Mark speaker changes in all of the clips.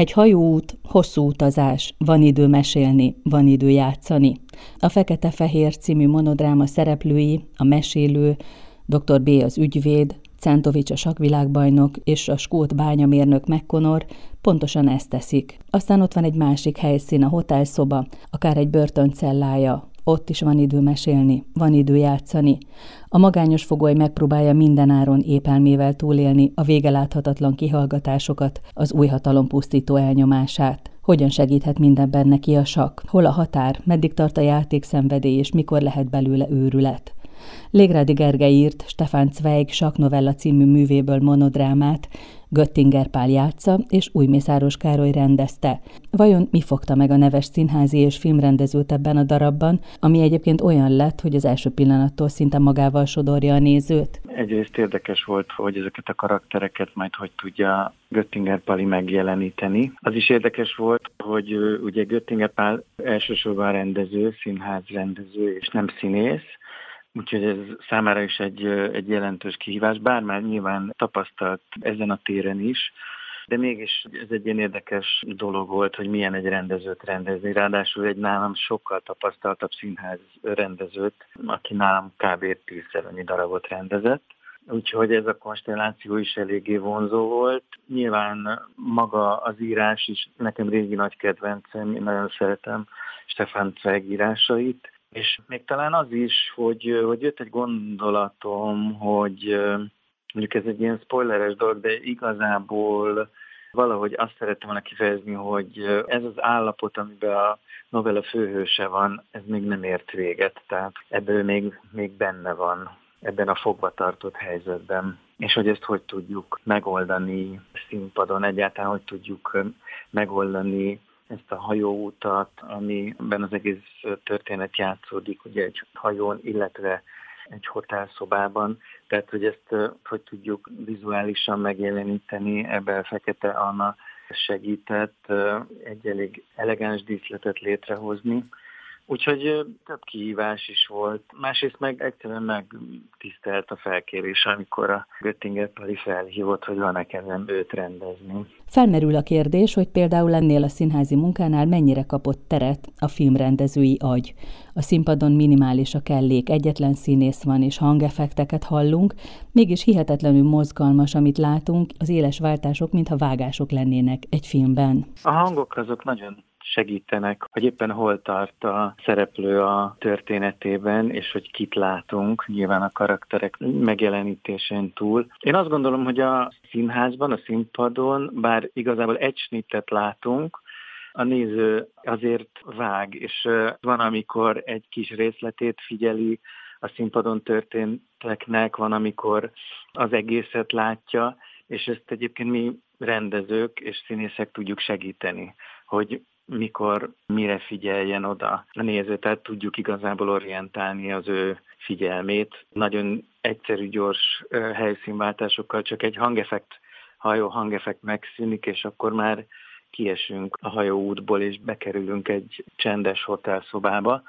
Speaker 1: Egy hajóút, hosszú utazás, van idő mesélni, van idő játszani. A Fekete-Fehér című monodráma szereplői, a mesélő, dr. B. az ügyvéd, Centovics a sakvilágbajnok és a skót bányamérnök McConnor pontosan ezt teszik. Aztán ott van egy másik helyszín, a hotelszoba, akár egy börtöncellája, ott is van idő mesélni, van idő játszani. A magányos fogoly megpróbálja mindenáron épelmével túlélni a vége láthatatlan kihallgatásokat, az új hatalom pusztító elnyomását. Hogyan segíthet mindenben neki a sak? Hol a határ? Meddig tart a játékszenvedély, és mikor lehet belőle őrület? Légrádi Gergely írt Stefan Zweig saknovella című művéből monodrámát, Göttinger Pál játsza, és Újmészáros Károly rendezte. Vajon mi fogta meg a neves színházi és filmrendezőt ebben a darabban, ami egyébként olyan lett, hogy az első pillanattól szinte magával sodorja a nézőt?
Speaker 2: Egyrészt érdekes volt, hogy ezeket a karaktereket majd hogy tudja Göttinger Pali megjeleníteni. Az is érdekes volt, hogy ugye Göttinger Pál elsősorban rendező, színház rendező és nem színész, Úgyhogy ez számára is egy, egy jelentős kihívás, bár már nyilván tapasztalt ezen a téren is, de mégis ez egy ilyen érdekes dolog volt, hogy milyen egy rendezőt rendezni. Ráadásul egy nálam sokkal tapasztaltabb színház rendezőt, aki nálam kb. tízszer annyi darabot rendezett. Úgyhogy ez a konstelláció is eléggé vonzó volt. Nyilván maga az írás is nekem régi nagy kedvencem, én nagyon szeretem Stefan Zweig írásait, és még talán az is, hogy, hogy jött egy gondolatom, hogy mondjuk ez egy ilyen spoileres dolog, de igazából valahogy azt szerettem volna kifejezni, hogy ez az állapot, amiben a novella főhőse van, ez még nem ért véget, tehát ebből még, még benne van ebben a fogva tartott helyzetben. És hogy ezt hogy tudjuk megoldani színpadon, egyáltalán hogy tudjuk megoldani ezt a hajóutat, amiben az egész történet játszódik, ugye egy hajón, illetve egy hotelszobában, tehát hogy ezt hogy tudjuk vizuálisan megjeleníteni, ebbe a Fekete Anna segített egy elég elegáns díszletet létrehozni, Úgyhogy több kihívás is volt. Másrészt meg egyszerűen megtisztelt a felkérés, amikor a Göttinger Pali felhívott, hogy van-e kezem őt rendezni.
Speaker 1: Felmerül a kérdés, hogy például ennél a színházi munkánál mennyire kapott teret a filmrendezői agy. A színpadon minimális a kellék, egyetlen színész van és hangeffekteket hallunk, mégis hihetetlenül mozgalmas, amit látunk, az éles váltások, mintha vágások lennének egy filmben.
Speaker 2: A hangok azok nagyon segítenek, hogy éppen hol tart a szereplő a történetében, és hogy kit látunk, nyilván a karakterek megjelenítésén túl. Én azt gondolom, hogy a színházban, a színpadon, bár igazából egy snittet látunk, a néző azért vág, és van, amikor egy kis részletét figyeli a színpadon történteknek, van, amikor az egészet látja, és ezt egyébként mi rendezők és színészek tudjuk segíteni, hogy mikor mire figyeljen oda a néző, tehát tudjuk igazából orientálni az ő figyelmét. Nagyon egyszerű, gyors helyszínváltásokkal csak egy hangeffekt, hajó hangeffekt megszűnik, és akkor már kiesünk a hajóútból, és bekerülünk egy csendes hotelszobába.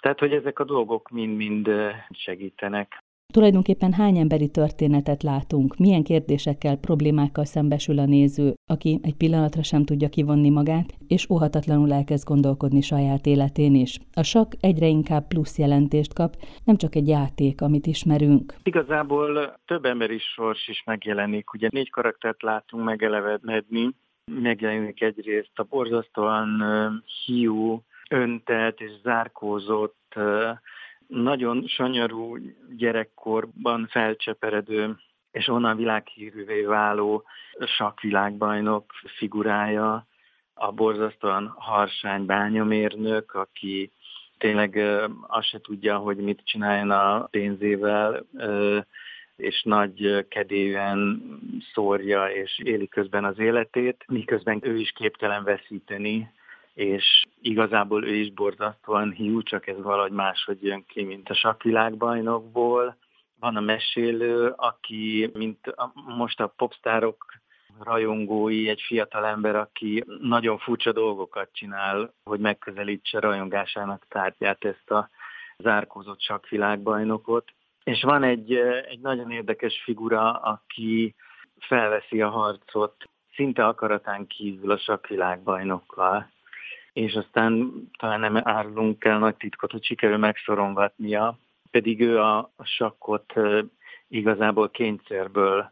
Speaker 2: Tehát, hogy ezek a dolgok mind-mind segítenek.
Speaker 1: Tulajdonképpen hány emberi történetet látunk, milyen kérdésekkel, problémákkal szembesül a néző, aki egy pillanatra sem tudja kivonni magát, és óhatatlanul elkezd gondolkodni saját életén is. A sak egyre inkább plusz jelentést kap, nem csak egy játék, amit ismerünk.
Speaker 2: Igazából több emberi sors is megjelenik. Ugye négy karaktert látunk megelevedni, megjelenik egyrészt a borzasztóan hiú, öntelt és zárkózott nagyon sanyarú gyerekkorban felcseperedő és onnan világhírűvé váló sakvilágbajnok figurája, a borzasztóan harsány bányomérnök, aki tényleg azt se tudja, hogy mit csináljon a pénzével, és nagy kedélyen szórja és éli közben az életét, miközben ő is képtelen veszíteni és igazából ő is borzasztóan hiú, csak ez valahogy máshogy jön ki, mint a sakvilágbajnokból. Van a mesélő, aki, mint a, most a popstárok rajongói, egy fiatal ember, aki nagyon furcsa dolgokat csinál, hogy megközelítse rajongásának tárgyát ezt a zárkózott sakvilágbajnokot. És van egy, egy nagyon érdekes figura, aki felveszi a harcot szinte akaratán kívül a sakvilágbajnokkal, és aztán talán nem árulunk el nagy titkot, hogy sikerül megszorongatnia, pedig ő a sakkot igazából kényszerből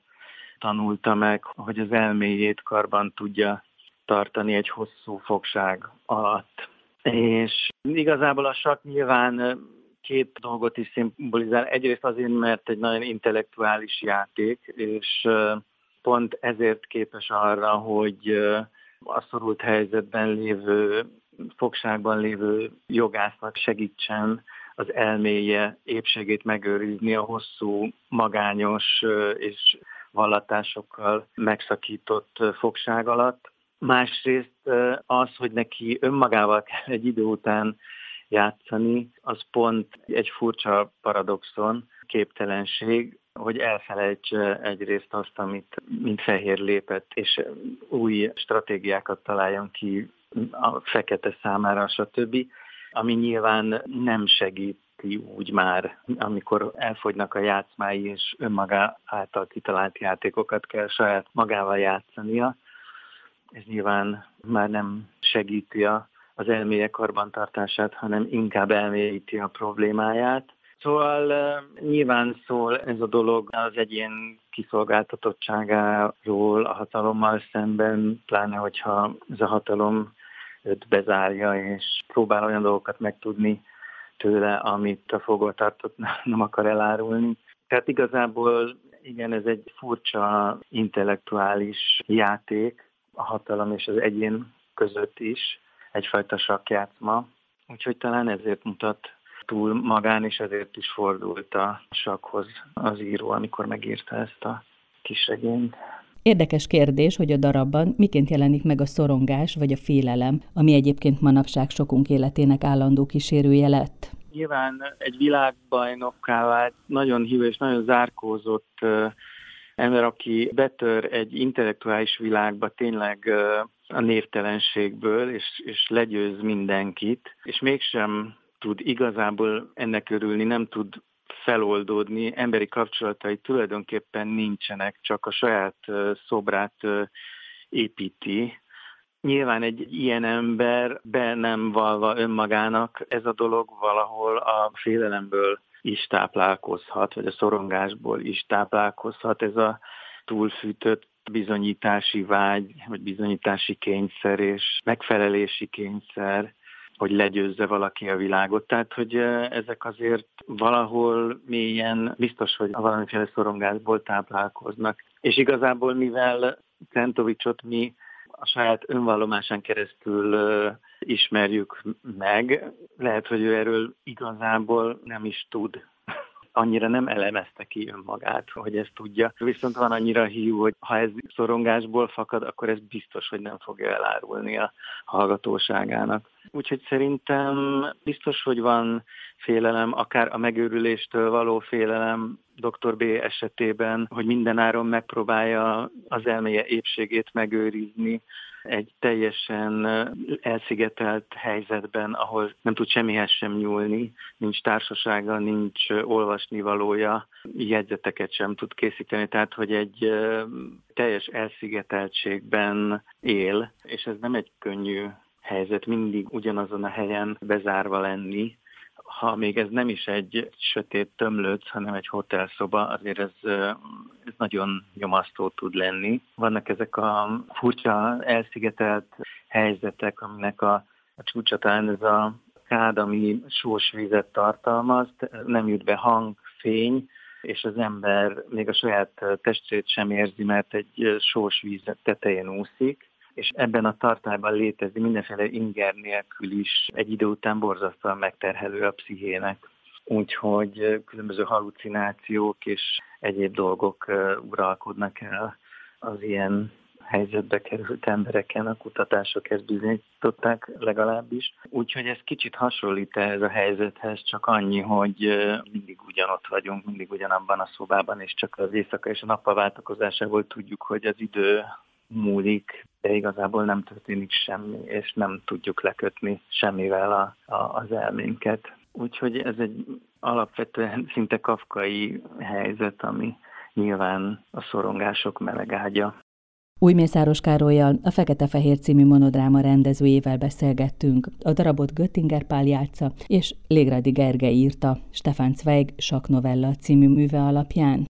Speaker 2: tanulta meg, hogy az elméjét karban tudja tartani egy hosszú fogság alatt. És igazából a sakk nyilván két dolgot is szimbolizál. Egyrészt azért, mert egy nagyon intellektuális játék, és pont ezért képes arra, hogy a szorult helyzetben lévő, fogságban lévő jogásznak segítsen az elméje épségét megőrizni a hosszú, magányos és vallatásokkal megszakított fogság alatt. Másrészt az, hogy neki önmagával kell egy idő után játszani, az pont egy furcsa paradoxon, képtelenség, hogy elfelejtse egyrészt azt, amit mint fehér lépett, és új stratégiákat találjon ki a fekete számára, stb., ami nyilván nem segíti úgy már, amikor elfogynak a játszmái, és önmaga által kitalált játékokat kell saját magával játszania. Ez nyilván már nem segíti az elméje karbantartását, hanem inkább elmélyíti a problémáját. Szóval nyilván szól ez a dolog az egyén kiszolgáltatottságáról a hatalommal szemben, pláne hogyha ez a hatalom őt bezárja, és próbál olyan dolgokat megtudni tőle, amit a fogvatartott nem akar elárulni. Tehát igazából igen, ez egy furcsa intellektuális játék a hatalom és az egyén között is, egyfajta sakkjátszma. Úgyhogy talán ezért mutat túl magán, és ezért is fordult a sakhoz az író, amikor megírta ezt a kis regényt.
Speaker 1: Érdekes kérdés, hogy a darabban miként jelenik meg a szorongás vagy a félelem, ami egyébként manapság sokunk életének állandó kísérője lett.
Speaker 2: Nyilván egy világbajnokká vált, nagyon hívő és nagyon zárkózott ember, aki betör egy intellektuális világba tényleg a névtelenségből, és, és legyőz mindenkit, és mégsem tud igazából ennek örülni, nem tud feloldódni, emberi kapcsolatai tulajdonképpen nincsenek, csak a saját szobrát építi. Nyilván egy ilyen ember be nem valva önmagának, ez a dolog valahol a félelemből is táplálkozhat, vagy a szorongásból is táplálkozhat. Ez a túlfűtött bizonyítási vágy, vagy bizonyítási kényszer és megfelelési kényszer, hogy legyőzze valaki a világot. Tehát, hogy ezek azért valahol mélyen biztos, hogy valamiféle szorongásból táplálkoznak. És igazából, mivel Centovicsot mi a saját önvallomásán keresztül ismerjük meg, lehet, hogy ő erről igazából nem is tud annyira nem elemezte ki önmagát, hogy ezt tudja. Viszont van annyira hiú, hogy ha ez szorongásból fakad, akkor ez biztos, hogy nem fogja elárulni a hallgatóságának. Úgyhogy szerintem biztos, hogy van félelem, akár a megőrüléstől való félelem dr. B esetében, hogy mindenáron megpróbálja az elméje épségét megőrizni, egy teljesen elszigetelt helyzetben, ahol nem tud semmihez sem nyúlni, nincs társasága, nincs olvasnivalója, jegyzeteket sem tud készíteni, tehát hogy egy teljes elszigeteltségben él, és ez nem egy könnyű helyzet, mindig ugyanazon a helyen bezárva lenni, ha még ez nem is egy sötét tömlőc, hanem egy hotelszoba, azért ez, ez nagyon nyomasztó tud lenni. Vannak ezek a furcsa, elszigetelt helyzetek, aminek a, a csúcsa talán ez a kád, ami sós vizet tartalmaz, nem jut be hang, fény, és az ember még a saját testét sem érzi, mert egy sós víz tetején úszik, és ebben a tartályban létezni mindenféle inger nélkül is egy idő után borzasztóan megterhelő a pszichének. Úgyhogy különböző halucinációk és egyéb dolgok uralkodnak el az ilyen helyzetbe került embereken, a kutatások ezt bizonyították legalábbis. Úgyhogy ez kicsit hasonlít ehhez a helyzethez, csak annyi, hogy mindig ugyanott vagyunk, mindig ugyanabban a szobában, és csak az éjszaka és a nappal váltakozásából tudjuk, hogy az idő múlik, de igazából nem történik semmi, és nem tudjuk lekötni semmivel a, a, az elménket. Úgyhogy ez egy alapvetően szinte kafkai helyzet, ami nyilván a szorongások melegágya.
Speaker 1: Új Mészáros Károlyjal, a Fekete-Fehér című monodráma rendezőjével beszélgettünk. A darabot Göttinger Pál játsza, és Légradi Gergely írta Stefan Zweig Saknovella című műve alapján.